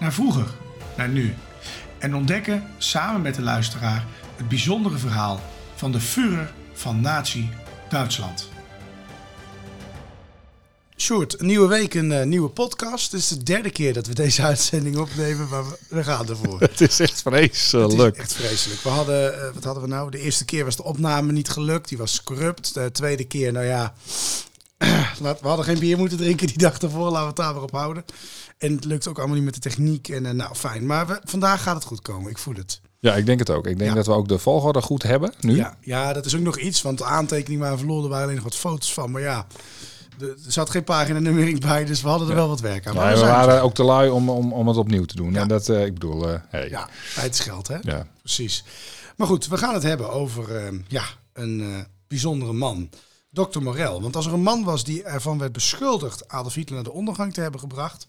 naar vroeger, naar nu. En ontdekken samen met de luisteraar het bijzondere verhaal van de Führer van Nazi-Duitsland. Sjoerd, een nieuwe week, een eh, nieuwe podcast. Het is de derde keer dat we deze uitzending opnemen, maar we, we gaan ervoor. Het is echt Het is vreselijk. echt vreselijk. We hadden, eh, wat hadden we nou? De eerste keer was de opname niet gelukt. Die was corrupt. De tweede keer, nou ja. we hadden geen bier moeten drinken die dag ervoor. Laten we het daar maar op houden. En het lukt ook allemaal niet met de techniek. En nou, fijn. Maar we, vandaag gaat het goed komen. Ik voel het. Ja, ik denk het ook. Ik denk Ja. dat we ook de volgorde goed hebben nu. Ja, ja, dat is ook nog iets. Want de aantekening waar we verloren waren alleen nog wat foto's van. Maar ja, er zat geen pagina nummering bij. Dus we hadden er wel wat werk aan. Maar we we waren ook te lui om, om, om het opnieuw te doen. Ja. En dat, eh, ik bedoel, hey. Ja, tijd is geld, hè? Ja. Precies. Maar goed, we gaan het hebben over eh, ja, een bijzondere man. Dr. Morel. Want als er een man was die ervan werd beschuldigd Adolf Hitler naar de ondergang te hebben gebracht,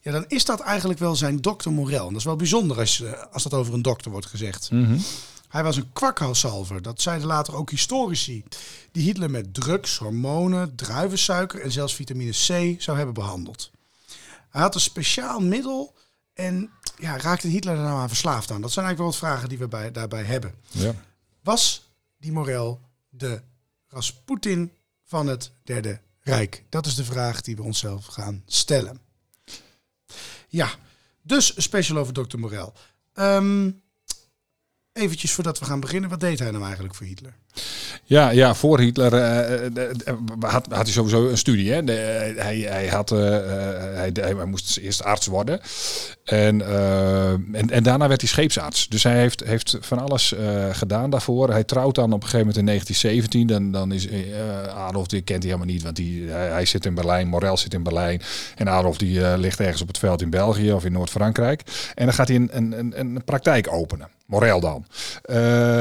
ja, dan is dat eigenlijk wel zijn Dr. Morel. En dat is wel bijzonder als, eh, als dat over een dokter wordt gezegd. Mhm. Hij was een kwakhalsalver. Dat zeiden later ook historici. Die Hitler met drugs, hormonen, druivensuiker en zelfs vitamine C zou hebben behandeld. Hij had een speciaal middel en ja, raakte Hitler er nou aan verslaafd aan? Dat zijn eigenlijk wel wat vragen die we bij, daarbij hebben. Ja. Was die Morel de Rasputin van het Derde Rijk? Dat is de vraag die we onszelf gaan stellen. Ja, dus special over Dr. Morel. Ehm eventjes voordat we gaan beginnen, wat deed hij nou eigenlijk voor Hitler? Ja, ja, voor Hitler eh, eh, eh, had, had hij sowieso een studie. Hè? Hij, hij, had, hij, hij, moest eerst arts worden. En, en, en daarna werd hij scheepsarts. Dus hij heeft, heeft van alles gedaan daarvoor. Hij trouwt dan op een gegeven moment in 1917. Dan, dan is Adolf, die kent hij helemaal niet. Want hij, hij zit in Berlijn, Morel zit in Berlijn. En Adolf die ligt ergens op het veld in België of in Noord-Frankrijk. En dan gaat hij een, een, een, een praktijk openen. Morel dan.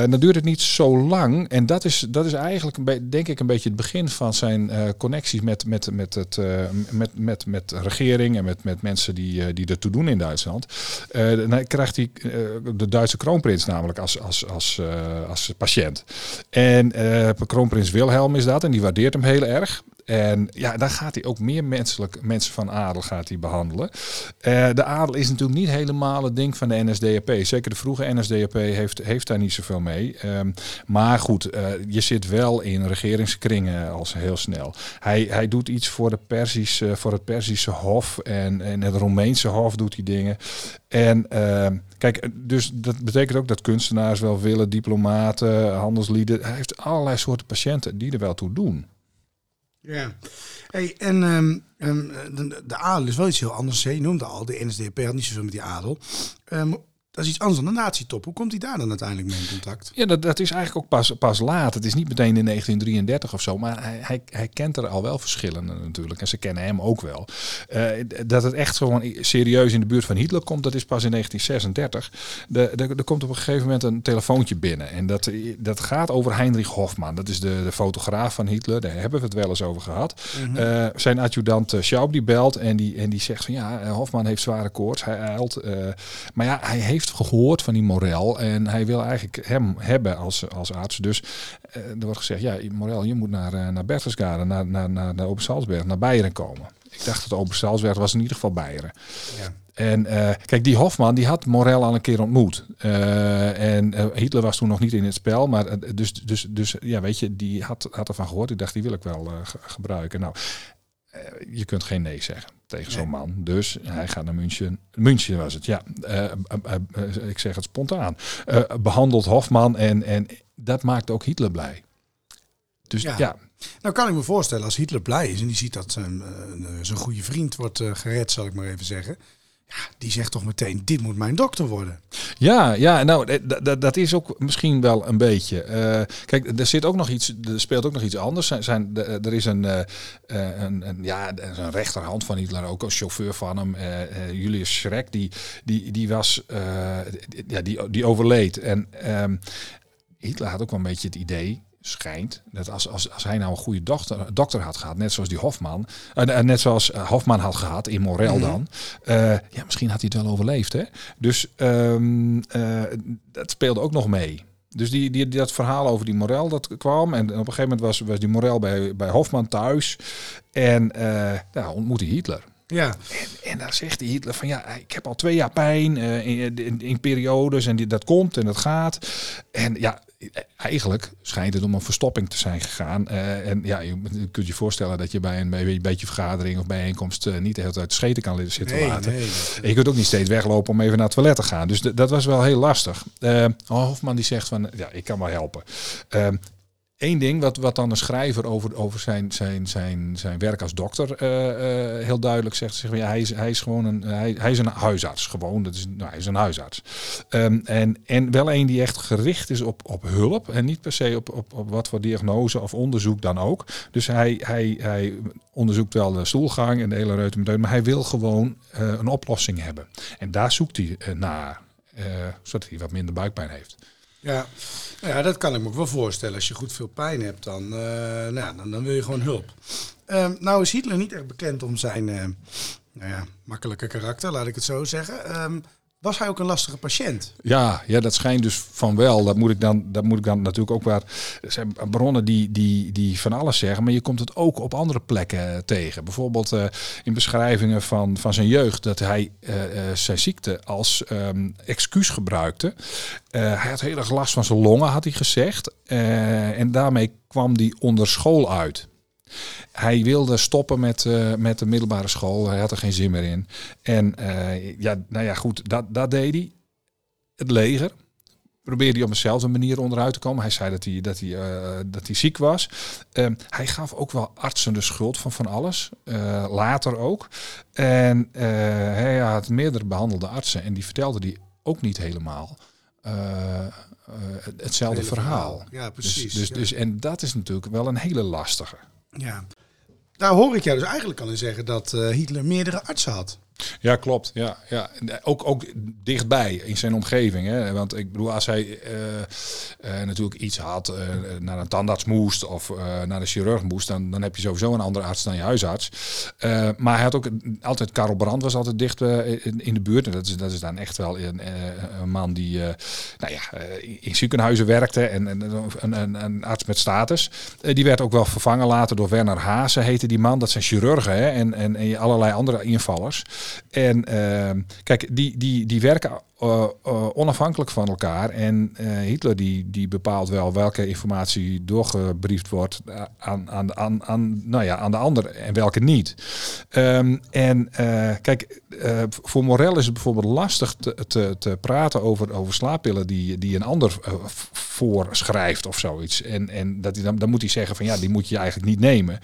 Dan duurt het niet zo lang. En dat is, dat is eigenlijk, een denk ik, een beetje het begin van zijn eh, connecties met, met, met, het, eh, met, met, met regering en met, met mensen die, eh, die ertoe doen in Duitsland. Dan krijgt hij de Duitse kroonprins namelijk als, als, als, als patiënt. En kroonprins Wilhelm is dat en die waardeert hem heel erg. En ja, dan gaat hij ook meer menselijk, mensen van adel gaat hij behandelen. Eh, de adel is natuurlijk niet helemaal het ding van de NSDAP. Zeker de vroege NSDAP heeft, heeft daar niet zoveel mee. Ehm, maar goed, eh, je zit wel in regeringskringen als heel snel. Hij, hij doet iets voor, de Persische, voor het Persische Hof en, en het Romeinse Hof doet hij dingen. En ehm, kijk, dus dat betekent ook dat kunstenaars wel willen, diplomaten, handelslieden. Hij heeft allerlei soorten patiënten die er wel toe doen. Ja. Hey, en ehm, de, de adel is wel iets heel anders. hè. Je noemde al, de NSDAP had niet zoveel met die adel. Ehm, dat is iets anders dan de nazi-top. Hoe komt hij daar dan uiteindelijk mee in contact? Ja, dat, dat is eigenlijk ook pas, pas laat. Het is niet meteen in 1933 of zo, maar hij, hij, hij kent er al wel verschillende natuurlijk. En ze kennen hem ook wel. Eh, dat het echt gewoon serieus in de buurt van Hitler komt, dat is pas in 1936. De, de, er komt op een gegeven moment een telefoontje binnen. En dat, dat gaat over Heinrich Hofmann. Dat is de, de fotograaf van Hitler. Daar hebben we het wel eens over gehad. Eh, zijn adjudant uh, Schaub die belt en die, en die zegt van ja, eh, Hofman heeft zware koorts. Hij huilt. eh, maar ja, hij heeft gehoord van die Morel en hij wil eigenlijk hem hebben als, als arts. Dus eh, er wordt gezegd, ja, Morel, je moet naar, uh, naar Berchtesgaden, naar, naar, naar, naar Obersalzberg, naar Beieren komen. Ik dacht dat Obersalzberg was in ieder geval Beieren. Ja. En uh, kijk, die Hofman die had Morel al een keer ontmoet. Uh, en uh, Hitler was toen nog niet in het spel. Maar dus, dus, dus ja, weet je, die had, had ervan gehoord. Ik dacht, die wil ik wel ge gebruiken. Nou, eh, je kunt geen nee zeggen tegen zo'n man. Dus hij gaat naar München. München was het, ja. Eh, eh, eh, eh, ik zeg het spontaan. Eh, behandelt Hofman en, en dat maakt ook Hitler blij. Dus Ja. ja, Nou kan ik me voorstellen als Hitler blij is en die ziet dat zijn, eh, zijn goede vriend wordt eh, gered, zal ik maar even zeggen. Ja, die zegt toch meteen, dit moet mijn dokter worden. Ja, ja, nou, d- dat is ook misschien wel een beetje. eh, kijk, er zit ook nog iets, er speelt ook nog iets anders. Zijn, de- er is een, eh, eh, een, een, ja, een rechterhand van Hitler, ook als chauffeur van hem, eh, eh, Julius Schreck, die, die, die was, eh, ja, die, die overleed. En ehm, Hitler had ook wel een beetje het idee, schijnt, dat als, als, als hij nou een goede dokter, dokter had gehad, net zoals die Hofman, eh, net zoals eh, Hofman had gehad, in Morel dan, eh, ja, misschien had hij het wel overleefd. Hè? Dus ehm, eh, dat speelde ook nog mee. Dus die, die, dat verhaal over die Morel dat kwam. En op een gegeven moment was, was die Morel bij, bij Hofman thuis. En eh nou, ontmoette Hitler. Ja, En daar zegt die Hitler van ja, ik heb al twee jaar pijn eh, in, in, in periodes en die, dat komt en dat gaat. En ja, eigenlijk schijnt het om een verstopping te zijn gegaan. Eh, en ja, je je kunt je voorstellen dat je bij een, bij een beetje vergadering of bijeenkomst eh, niet de hele tijd scheten kan zitten nee, laten. nee. En je kunt ook niet steeds weglopen om even naar het toilet te gaan. Dus dat was wel heel lastig. Eh, Hofman die zegt van, ja, ik kan wel helpen. Eén ding wat, wat dan een schrijver over, over zijn, zijn, zijn, zijn werk als dokter eh, eh, heel duidelijk zegt. Zeg, hij, is, hij is gewoon een, hij, is een huisarts. Gewoon, dat is, nou, hij is een huisarts. Ehm, en, en wel een die echt gericht is op, op hulp. En niet per se op, op, op wat voor diagnose of onderzoek dan ook. Dus hij, hij, hij onderzoekt wel de stoelgang en de hele reutemeteut. Maar hij wil gewoon eh, een oplossing hebben. En daar zoekt hij naar. zodat hij wat minder buikpijn heeft. Ja. ja, dat kan ik me ook wel voorstellen. Als je goed veel pijn hebt, dan, eh, nou, dan, dan wil je gewoon hulp. Ehm, nou is Hitler niet echt bekend om zijn eh, nou ja, makkelijke karakter, laat ik het zo zeggen. Ehm, was hij ook een lastige patiënt? Ja, ja, dat schijnt dus van wel. Dat moet ik dan, dat moet ik dan natuurlijk ook waar. Er zijn bronnen die, die, die van alles zeggen, maar je komt het ook op andere plekken tegen. Bijvoorbeeld eh, in beschrijvingen van, van zijn jeugd dat hij eh, eh, zijn ziekte als ehm, excuus gebruikte. Eh, hij had heel erg last van zijn longen, had hij gezegd. Eh, en daarmee kwam hij onder school uit. Hij wilde stoppen met, eh, met de middelbare school. Hij had er geen zin meer in. En eh, ja, nou ja, goed, dat, dat deed hij. Het leger probeerde hij op dezelfde manier onderuit te komen. Hij zei dat hij, dat hij, eh, dat hij ziek was. Ehm, hij gaf ook wel artsen de schuld van van alles. Later ook. En hij had meerdere behandelde artsen. En die vertelde die ook niet helemaal hetzelfde verhaal. Ja, precies. Dus, dus, ja. dus, en dat is natuurlijk wel een hele lastige. Ja. Daar hoor ik jou dus eigenlijk al in zeggen dat eh, Hitler meerdere artsen had. Ja, klopt. Ja, ja. Ook, ook dichtbij in zijn omgeving. Hè? Want ik bedoel, als hij eh, eh, natuurlijk iets had, eh, naar een tandarts moest of naar de chirurg moest, dan, dan heb je sowieso een andere arts dan je huisarts. Maar hij had ook altijd, Karel Brand was altijd dicht in, in de buurt. En dat is, dat is dan echt wel een, een man die nou ja, in ziekenhuizen werkte en, en een, een, een arts met status. Die werd ook wel vervangen later door Werner Haase, heette die man. Dat zijn chirurgen hè? En, en, en allerlei andere invallers. En ehm, kijk, die, die, die werken eh, eh, onafhankelijk van elkaar. En eh, Hitler die, die bepaalt wel welke informatie doorgebriefd wordt aan, aan, aan, aan, nou ja, aan de ander en welke niet. Ehm, en kijk, voor Morel is het bijvoorbeeld lastig te, te, te praten over, over slaappillen die, die een ander voorschrijft of zoiets. En, en dat dan, dan moet hij zeggen van ja, die moet je eigenlijk niet nemen.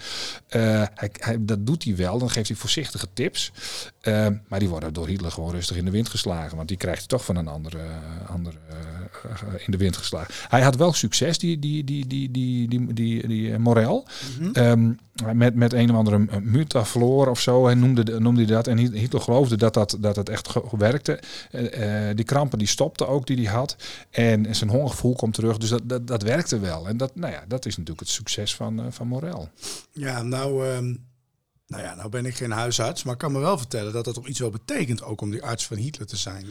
Hij, hij, dat doet hij wel, dan geeft hij voorzichtige tips. Eh, maar die worden door Hitler gewoon rustig in de wind geslagen. Want die krijgt toch van een andere, andere eh, in de wind geslagen. Hij had wel succes, die, die, die, die, die, die, die, die, eh, Morel. Ehm, met, met een of andere eh, mutafloor of zo. En noemde, de- noemde hij dat. En Hit- Hitler geloofde dat dat, dat het echt werkte. Die krampen die stopten ook die hij had. En zijn hongergevoel komt terug. Dus dat, dat, dat werkte wel. En dat, nou ja, dat is natuurlijk het succes van, van Morel. Ja, nou, ehm, nou ja, nou ben ik geen huisarts, maar ik kan me wel vertellen dat dat toch iets wel betekent ook om die arts van Hitler te zijn.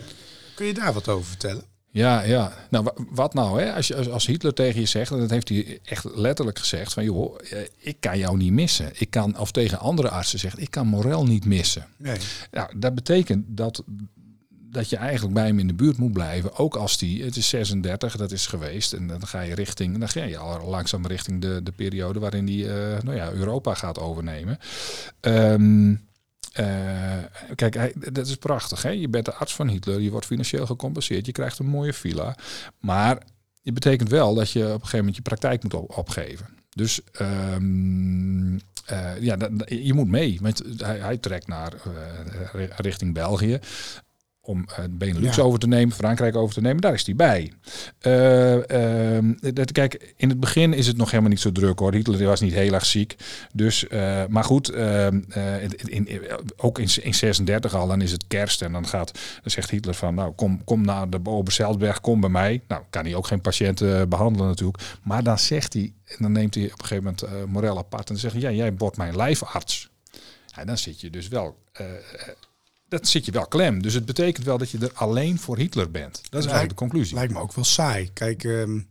Kun je daar wat over vertellen? Ja, ja. Nou, wa- wat nou, hè? Als, je, als- als Hitler tegen je zegt, en dat heeft hij echt letterlijk gezegd, van joh, eh, ik kan jou niet missen. Ik kan, of tegen andere artsen zegt, ik kan Morel niet missen. Nee. Nou, dat betekent dat dat je eigenlijk bij hem in de buurt moet blijven. Ook als die, het is 36, dat is geweest. En dan ga je richting, dan ga je al langzaam richting de, de periode waarin die uh, nou ja, Europa gaat overnemen. Um, uh, kijk, dat is prachtig. Hè? Je bent de arts van Hitler, je wordt financieel gecompenseerd, je krijgt een mooie villa. Maar het betekent wel dat je op een gegeven moment je praktijk moet opgeven. Dus um, uh, ja, je moet mee. Want hij, hij trekt naar richting België om uh, Benelux over te nemen, Frankrijk over te nemen, daar is hij bij. Uh, uh, dat, kijk, in het begin is het nog helemaal niet zo druk hoor. Hitler was niet heel erg ziek. Dus, uh, maar goed, ehm, in, in, ook in, in 36 al, dan is het kerst en dan gaat, dan zegt Hitler van, nou kom, kom naar de Oberzeltberg, kom bij mij. Nou, kan hij ook geen patiënten behandelen natuurlijk. Maar dan zegt hij, en dan neemt hij op een gegeven moment Morel apart en dan zegt hij, ja, jij wordt mijn lijfarts. En dan zit je dus wel dat zit je wel klem. Dus het betekent wel dat je er alleen voor Hitler bent. Dat is eigenlijk de conclusie. Lijkt me ook wel saai. Kijk, um,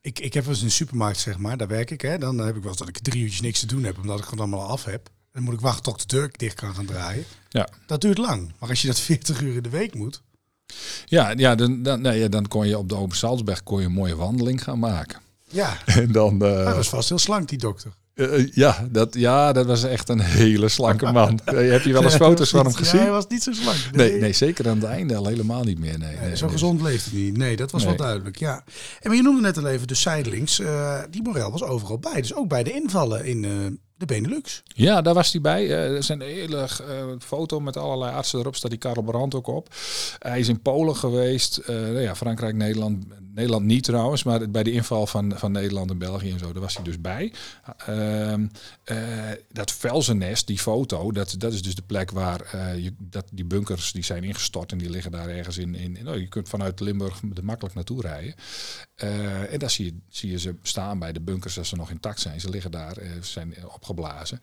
ik, ik heb wel eens in de supermarkt, zeg maar, daar werk ik. Hè, dan heb ik wel eens dat ik drie uurtjes niks te doen heb, omdat ik het allemaal af heb. Dan moet ik wachten tot de deur dicht kan gaan draaien. Ja. Dat duurt lang. Maar als je dat 40 uur in de week moet. Ja, ja, dan, dan, nee, dan kon je op de Open Salzberg kon je een mooie wandeling gaan maken. Ja, en dan, uh... hij was vast heel slank, die dokter. Uh, ja, dat, ja, dat was echt een hele slanke man. uh, heb je wel eens foto's van hem gezien? Ja, hij was niet zo slank. Nee. nee. Nee, zeker aan het einde al helemaal niet meer. Nee, nee zo gezond leeft hij niet. Nee, dat was wel duidelijk. Ja. En maar je noemde net al even de zijdelings. Uh, die Morel was overal bij. Dus ook bij de invallen in de Benelux. Ja, daar was hij bij. er zijn een hele foto met allerlei artsen erop. Staat die Karel Brandt ook op. Hij is in Polen geweest. Uh, ja, Frankrijk, Nederland. Nederland niet trouwens, maar bij de inval van, van Nederland en België en zo, daar was hij dus bij. Uh, dat Velzennest, die foto, dat, dat is dus de plek waar je, dat, die bunkers die zijn ingestort en die liggen daar ergens in. in, oh, je kunt vanuit Limburg er makkelijk naartoe rijden. en daar zie je, zie je ze staan bij de bunkers als ze nog intact zijn. Ze liggen daar, zijn opgeblazen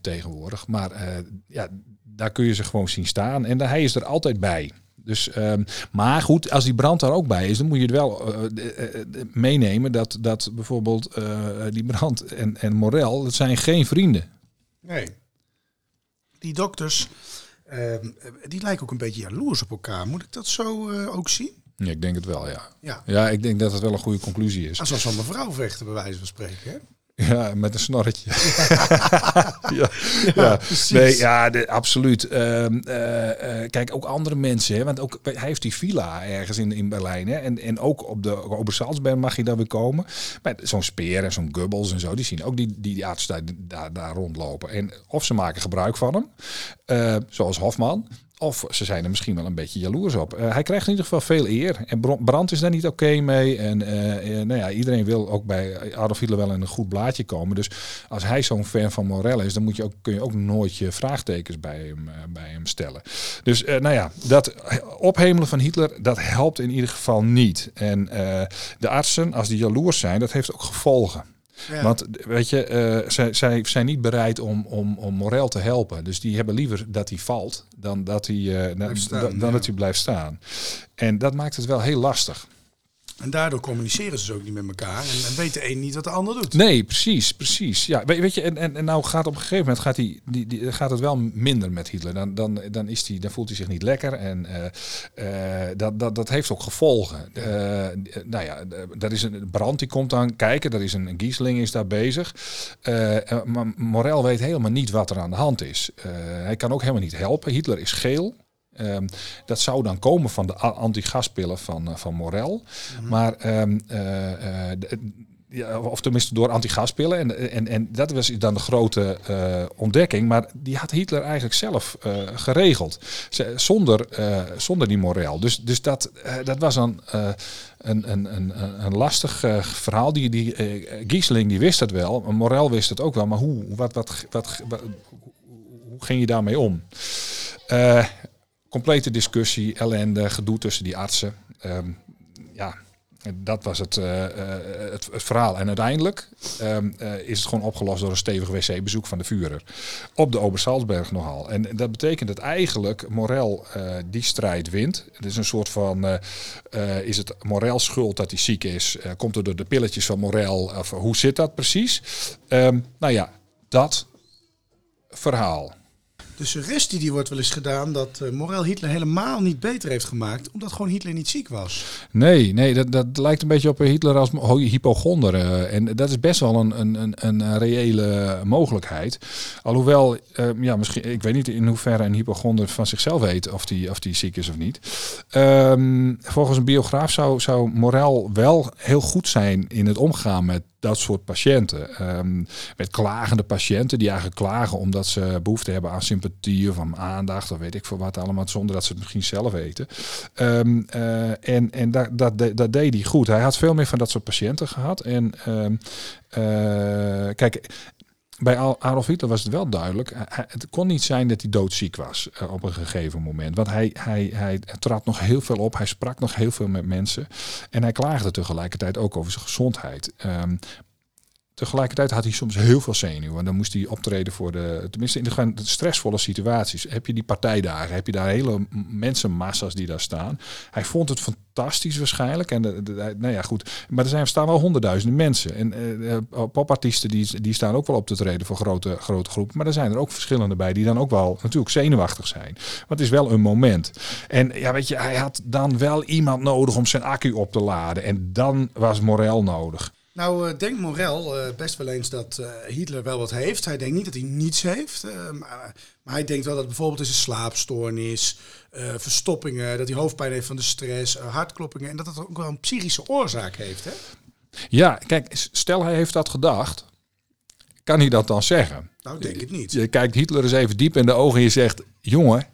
tegenwoordig. Maar ja, daar kun je ze gewoon zien staan. En hij is er altijd bij. Dus, um, maar goed, als die brand daar ook bij is, dan moet je het wel uh, uh, meenemen dat, dat bijvoorbeeld uh, die brand en, en Morel, dat zijn geen vrienden. Nee. Die dokters, ehm, die lijken ook een beetje jaloers op elkaar. Moet ik dat zo ook zien? Ja, ik denk het wel, ja. Ja, ja ik denk dat het wel een goede conclusie is. Als zoals van mevrouw vechten, bij wijze van spreken, hè? Ja, met een snorretje. ja, ja, nee, ja, de, absoluut. Uh, uh, kijk, ook andere mensen, hè, want ook, hij heeft die villa ergens in, in Berlijn. Hè, en, en ook op de Obersalzberg mag je dan weer komen. Maar zo'n speer en zo'n gubbels en zo, die zien ook die, die, die arts daar, daar, daar rondlopen. En of ze maken gebruik van hem, uh, zoals Hofman. Of ze zijn er misschien wel een beetje jaloers op. Uh, hij krijgt in ieder geval veel eer. En Brand is daar niet oké mee. En uh, nou ja, iedereen wil ook bij Adolf Hitler wel in een goed blaadje komen. Dus als hij zo'n fan van Morel is, dan moet je ook, kun je ook nooit je vraagtekens bij hem, bij hem stellen. Dus nou ja, dat ophemelen van Hitler, dat helpt in ieder geval niet. En de artsen, als die jaloers zijn, dat heeft ook gevolgen. Ja. Want weet je, uh, zij, zij zijn niet bereid om, om, om Morel te helpen. Dus die hebben liever dat hij valt dan dat hij, uh, dan, staan, dan ja. dat hij blijft staan. En dat maakt het wel heel lastig. En daardoor communiceren ze dus ook niet met elkaar. En, en weet de een niet wat de ander doet. Nee, precies, precies. Ja, weet, weet je, en, en, en nou gaat op een gegeven moment gaat, die, die, die, gaat het wel minder met Hitler. Dan, dan, dan, is die, dan voelt hij zich niet lekker. En uh, uh, dat, dat, dat heeft ook gevolgen. Uh, nou ja, er is een brand die komt dan kijken. Er is een, een Giesling is daar bezig. maar Morel weet helemaal niet wat er aan de hand is. hij kan ook helemaal niet helpen. Hitler is geel. Um, dat zou dan komen van de anti-gaspillen van, uh, van Morel. Mm -hmm. Maar, um, uh, uh, ja, of tenminste door anti-gaspillen. En, en, en dat was dan de grote ontdekking. Maar die had Hitler eigenlijk zelf geregeld. Zonder, zonder die Morel. Dus, dus dat, dat was dan een, een, een, een lastig verhaal. Die, die, Giesling die wist het wel. Morel wist het ook wel. Maar hoe, wat, wat, wat, wat hoe ging je daarmee om? Complete discussie, ellende, gedoe tussen die artsen. Um, ja, dat was het, uh, het, het, verhaal. En uiteindelijk um, uh, is het gewoon opgelost door een stevig wc-bezoek van de Führer. Op de Obersalzberg nogal. En dat betekent dat eigenlijk Morel die strijd wint. Het is een soort van, is het Morel schuld dat hij ziek is? komt er door de pilletjes van Morel? Of hoe zit dat precies? Um, nou ja, dat verhaal. De suggestie die wordt wel eens gedaan dat uh, Morel Hitler helemaal niet beter heeft gemaakt, omdat gewoon Hitler niet ziek was. Nee, nee dat, dat lijkt een beetje op Hitler als hypochonder. Uh, en dat is best wel een, een, een, een reële mogelijkheid. Alhoewel, ja, misschien, ik weet niet in hoeverre een hypochonder van zichzelf weet of die, of die ziek is of niet. Um, volgens een biograaf zou, zou Morel wel heel goed zijn in het omgaan met dat soort patiënten. Um, met klagende patiënten die eigenlijk klagen omdat ze behoefte hebben aan sympathie of aan aandacht of weet ik veel wat allemaal, zonder dat ze het misschien zelf weten. Um, uh, en en dat, dat, dat deed hij goed. Hij had veel meer van dat soort patiënten gehad. En um, uh, kijk, bij Adolf Hitler was het wel duidelijk. Het kon niet zijn dat hij doodziek was uh, op een gegeven moment. Want hij, hij, hij trad nog heel veel op. Hij sprak nog heel veel met mensen. En hij klaagde tegelijkertijd ook over zijn gezondheid. Um, Tegelijkertijd had hij soms heel veel zenuwen. En dan moest hij optreden voor de, tenminste in de, stressvolle situaties. Heb je die partijdagen, heb je daar hele mensenmassa's die daar staan. Hij vond het fantastisch waarschijnlijk. En nou ja, goed. Maar er zijn, staan wel honderdduizenden mensen. En uh, popartiesten die, die staan ook wel op te treden voor grote, grote groepen. Maar er zijn er ook verschillende bij die dan ook wel natuurlijk zenuwachtig zijn. Maar het is wel een moment. En ja, weet je, hij had dan wel iemand nodig om zijn accu op te laden. En dan was Morel nodig. Nou, uh, denkt Morel uh, best wel eens dat uh, Hitler wel wat heeft. Hij denkt niet dat hij niets heeft. Maar, maar, hij denkt wel dat bijvoorbeeld is een slaapstoornis, verstoppingen, dat hij hoofdpijn heeft van de stress, hartkloppingen. En dat dat ook wel een psychische oorzaak heeft. Hè? Ja, kijk, stel hij heeft dat gedacht. Kan hij dat dan zeggen? Nou, denk ik niet. Je kijkt Hitler eens even diep in de ogen en je zegt: Jongen,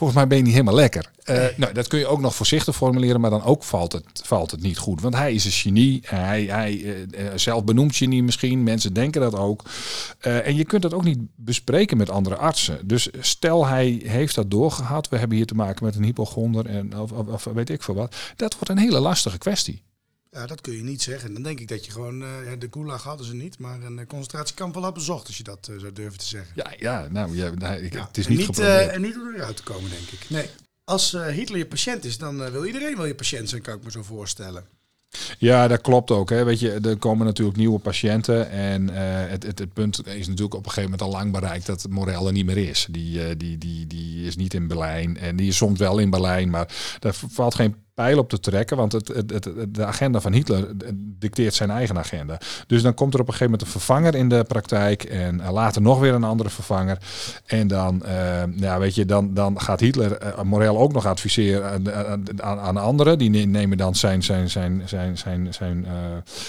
volgens mij ben je niet helemaal lekker. Uh, nou, dat kun je ook nog voorzichtig formuleren, maar dan ook valt het, valt het niet goed. Want hij is een genie. Hij, hij uh, zelf benoemt genie misschien. Mensen denken dat ook. Uh, en je kunt dat ook niet bespreken met andere artsen. Dus stel hij heeft dat doorgehad. We hebben hier te maken met een hypochonder en of, of, of weet ik veel wat. Dat wordt een hele lastige kwestie. Ja, dat kun je niet zeggen. Dan denk ik dat je gewoon, uh, de gulag hadden ze niet, maar een concentratiekamp wel had bezocht, als je dat uh, zou durven te zeggen. Ja, ja nou, ja, nou, ik, ja, het is niet niet, geprobeerd. en niet om eruit te komen, denk ik. Nee. Als uh, Hitler je patiënt is, dan wil iedereen wel je patiënt zijn, kan ik me zo voorstellen. Ja, dat klopt ook. Hè. Weet je, er komen natuurlijk nieuwe patiënten. En uh, het, het, het, punt is natuurlijk op een gegeven moment al lang bereikt dat Morel er niet meer is. Die, uh, die, die, die is niet in Berlijn. En die is soms wel in Berlijn, maar daar valt geen pijl op te trekken. Want het, het, de agenda van Hitler dicteert zijn eigen agenda. Dus dan komt er op een gegeven moment een vervanger in de praktijk. En uh, later nog weer een andere vervanger. En dan, uh, ja, weet je, dan, dan gaat Hitler Morel ook nog adviseren aan, aan, aan anderen. Die nemen dan zijn, zijn, zijn, zijn, zijn, zijn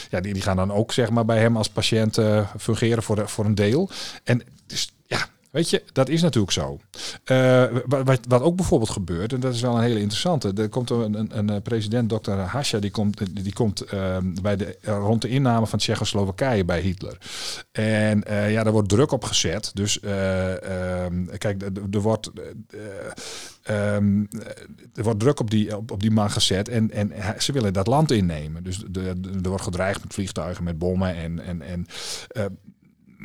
ja, die, die gaan dan ook zeg maar bij hem als patiënt fungeren voor, de, voor een deel. En Weet je, dat is natuurlijk zo. Uh, wat, wat, ook bijvoorbeeld gebeurt, en dat is wel een hele interessante. Er komt een, een, een president, dokter Hasha, die komt, die komt uh, bij de, rond de inname van Tsjechoslowakije bij Hitler. En ja, daar wordt druk op gezet. Dus kijk, er wordt, um, er wordt druk op die, op, die man gezet en, en ze willen dat land innemen. Dus er wordt gedreigd met vliegtuigen, met bommen en, en, en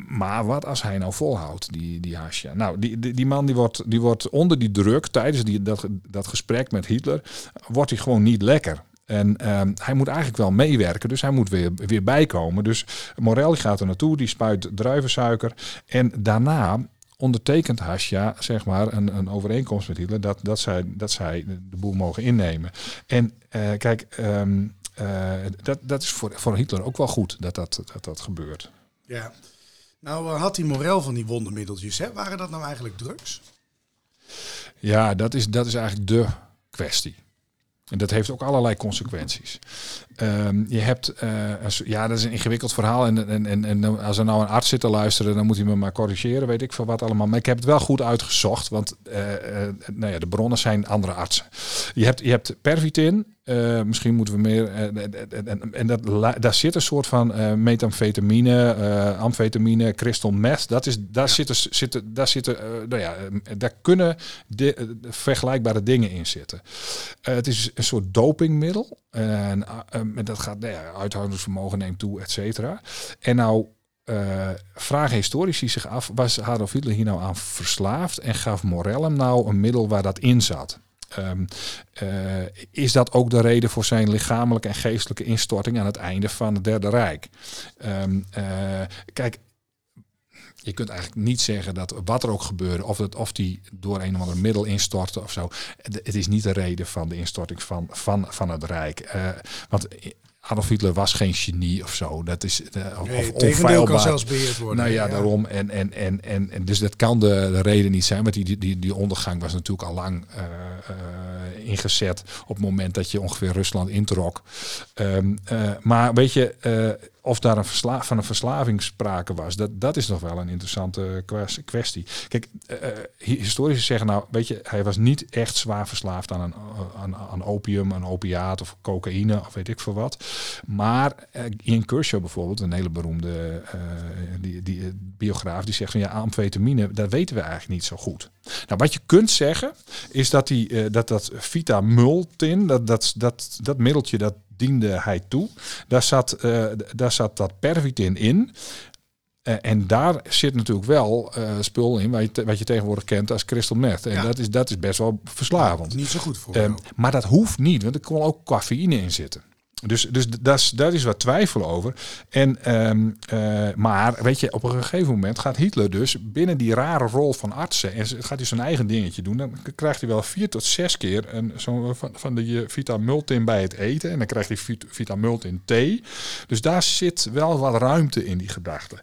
maar wat als hij nou volhoudt, die, die Hasja? Nou, die, die, die, man die wordt, die wordt onder die druk tijdens die, dat, dat gesprek met Hitler, wordt hij gewoon niet lekker. En um, hij moet eigenlijk wel meewerken, dus hij moet weer, weer bijkomen. Dus Morel gaat er naartoe, die spuit druivensuiker. En daarna ondertekent Hasja zeg maar, een, een overeenkomst met Hitler dat, dat, zij, dat zij de boel mogen innemen. En uh, kijk, um, uh, dat, dat is voor, voor Hitler ook wel goed dat dat, dat, dat gebeurt. Ja. Nou had die morel van die wondermiddeltjes, hè? waren dat nou eigenlijk drugs? Ja, dat is, dat is eigenlijk de kwestie. En dat heeft ook allerlei consequenties. Um, je hebt, uh, ja, dat is een ingewikkeld verhaal. En, en, en, en als er nou een arts zit te luisteren, dan moet hij me maar corrigeren, weet ik veel wat allemaal. Maar ik heb het wel goed uitgezocht, want uh, nou ja, de bronnen zijn andere artsen. Je hebt, je hebt pervitin, uh, misschien moeten we meer. Uh, en, dat, daar zit een soort van uh, metamfetamine, amfetamine, crystal meth. Dat is, daar, ja. zitten, zitten, daar, zitten, nou ja, daar kunnen de, vergelijkbare dingen in zitten. het is een soort dopingmiddel. En dat gaat, nou ja, uithoudingsvermogen neemt toe, et cetera. En nou uh, vragen historici zich af, was Adolf Hitler hier nou aan verslaafd en gaf Morel hem nou een middel waar dat in zat? Um, uh, is dat ook de reden voor zijn lichamelijke en geestelijke instorting aan het einde van het Derde Rijk? Um, uh, kijk, je kunt eigenlijk niet zeggen dat wat er ook gebeurde, of, het, of die door een of ander middel instortte of zo. Het, het is niet de reden van de instorting van, van, van het Rijk. Eh, want Adolf Hitler was geen genie of zo. Dat is uh, Nee, of tegendeel kan zelfs beheerd worden. Nou ja, daarom. En, en, en, en, en dus dat kan de, de reden niet zijn. Want die, die- die, ondergang was natuurlijk al lang eh, eh, ingezet op het moment dat je ongeveer Rusland introk. Ehm, eh, maar weet je, of daar een versla van een verslaving sprake was, dat, dat is nog wel een interessante kwes- kwestie. Kijk, hi- historici zeggen nou, weet je, hij was niet echt zwaar verslaafd aan, een, eh, aan, aan opium, aan opiaat of cocaïne of weet ik veel wat. Maar Ian Kershaw bijvoorbeeld, een hele beroemde die, die, biograaf, die zegt van ja, amfetamine, dat weten we eigenlijk niet zo goed. Nou, wat je kunt zeggen, is dat die, dat, dat vitamultin, dat, dat, dat, dat middeltje, dat diende hij toe. Daar zat, eh, daar zat dat pervitin in. Eh, en daar zit natuurlijk wel eh, spul in wat je, te- wat je tegenwoordig kent als crystal meth. En Ja. dat, is, dat is best wel verslavend. Niet zo goed voor jou. maar dat hoeft niet, want er kon ook cafeïne in zitten. Dus, dus is, daar is wat twijfel over. En, ehm, eh, maar weet je, op een gegeven moment gaat Hitler dus binnen die rare rol van artsen. En gaat hij zijn eigen dingetje doen. Dan krijgt hij wel vier tot zes keer een, zo van, van de vitamultin bij het eten. En dan krijgt hij vit- vitamultin thee. Dus daar zit wel wat ruimte in die gedachte.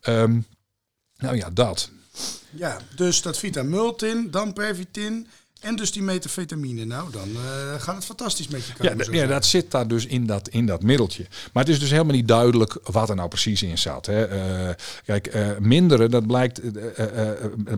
Ehm, nou ja, dat. Ja, dus dat vitamultin, dan pervitin en dus die metafetamine. Nou, dan eh, gaat het fantastisch met je. kan Ja, ja, dat zit daar dus in dat, in dat middeltje. Maar het is dus helemaal niet duidelijk wat er nou precies in zat. Hè. Eh, kijk, eh mindere, dat blijkt,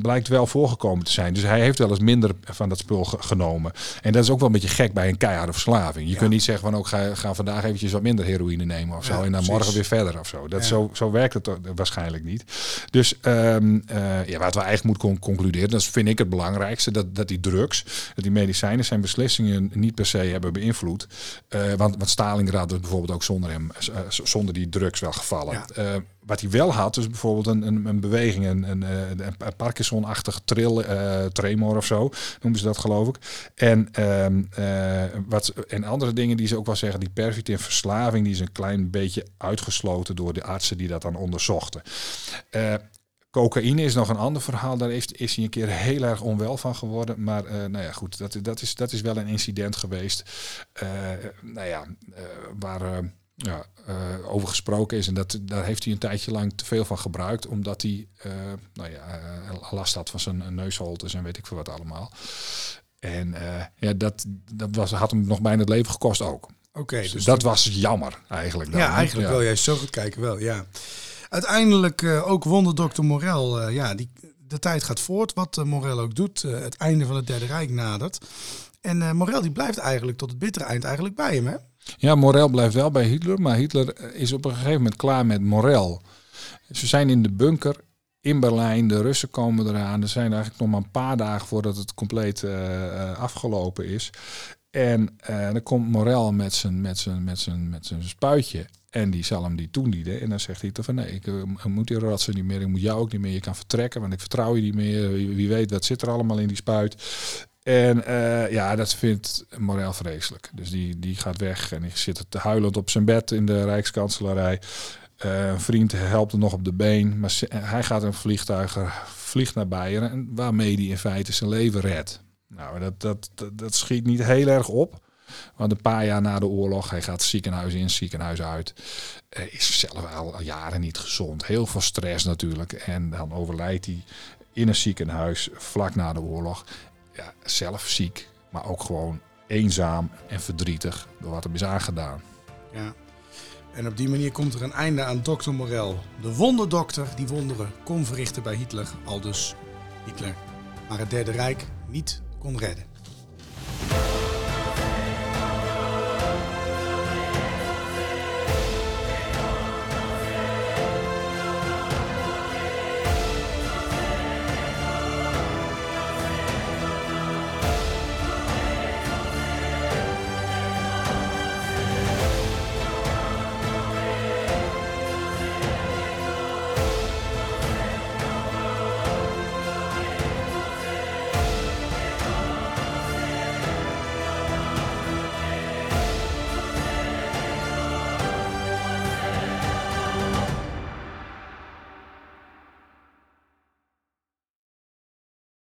blijkt wel voorgekomen te zijn. Dus hij heeft wel eens minder van dat spul ge- genomen. En dat is ook wel een beetje gek bij een keiharde verslaving. Je kunt niet zeggen van ook ga, ga vandaag eventjes wat minder heroïne nemen of zo. Ja, en dan precies. morgen weer verder of zo. Dat zo, zo werkt het waarschijnlijk niet. Dus ehm, eh, ja, wat we eigenlijk moeten con- concluderen, dat vind ik het belangrijkste, dat, dat die drugs, die medicijnen zijn beslissingen niet per se hebben beïnvloed. Eh, want, want Stalingrad is bijvoorbeeld ook zonder hem, eh, zonder die drugs wel gevallen. Ja. Eh, wat hij wel had, is bijvoorbeeld een, een, een beweging, een, een, eh, een Parkinson-achtige trill, eh, tremor of zo, noemen ze dat geloof ik. En, ehm, eh, wat, en andere dingen die ze ook wel zeggen, die pervitin-verslaving, die is een klein beetje uitgesloten door de artsen die dat dan onderzochten. Cocaïne is nog een ander verhaal. Daar heeft, is hij een keer heel erg onwel van geworden. Maar eh, nou ja, goed, dat, dat, is, dat is wel een incident geweest. eh, nou ja, eh, waar ja, over gesproken is. En dat, daar heeft hij een tijdje lang te veel van gebruikt. Omdat hij nou ja, last had van zijn neusholtes en weet ik veel wat allemaal. En ja, dat, dat was, had hem nog bijna het leven gekost ook. Oké, Dus dus dat was jammer eigenlijk. dan, Ja, eigenlijk Ja. wel. Jij zo goed kijken wel, ja. Uiteindelijk eh, ook wonderdokter Morel. eh, ja, die, de tijd gaat voort. Wat eh, Morel ook doet. het einde van het Derde Rijk nadert. En Morel die blijft eigenlijk tot het bittere eind eigenlijk bij hem, hè? Ja, Morel blijft wel bij Hitler, maar Hitler is op een gegeven moment klaar met Morel. Ze zijn in de bunker in Berlijn, de Russen komen eraan. Er zijn eigenlijk nog maar een paar dagen voordat het compleet afgelopen is. En eh, dan komt Morel met zijn, met, zijn, met, zijn, met zijn spuitje. En die zal hem die toedienen. En dan zegt Hitler van nee, ik eh, moet die rotsen niet meer. Ik moet jou ook niet meer. Je kan vertrekken, want ik vertrouw je niet meer. Wie, weet, wat zit er allemaal in die spuit. En eh, ja, dat vindt Morel vreselijk. Dus die, die gaat weg en die zit te huilend op zijn bed in de Rijkskanselarij. Een vriend helpt hem nog op de been. Maar hij gaat een vliegtuig, vliegt naar Beieren. En waarmee hij in feite zijn leven redt. Nou, dat, dat, dat, schiet niet heel erg op. Want een paar jaar na de oorlog, hij gaat ziekenhuis in, ziekenhuis uit. Eh, is zelf al jaren niet gezond. Heel veel stress natuurlijk. En dan overlijdt hij in een ziekenhuis vlak na de oorlog. Ja, zelf ziek, maar ook gewoon eenzaam en verdrietig door wat hem is aangedaan. Ja. En op die manier komt er een einde aan dokter Morel. De wonderdokter die wonderen kon verrichten bij Hitler. Al dus Hitler. Maar het Derde Rijk niet kon redden.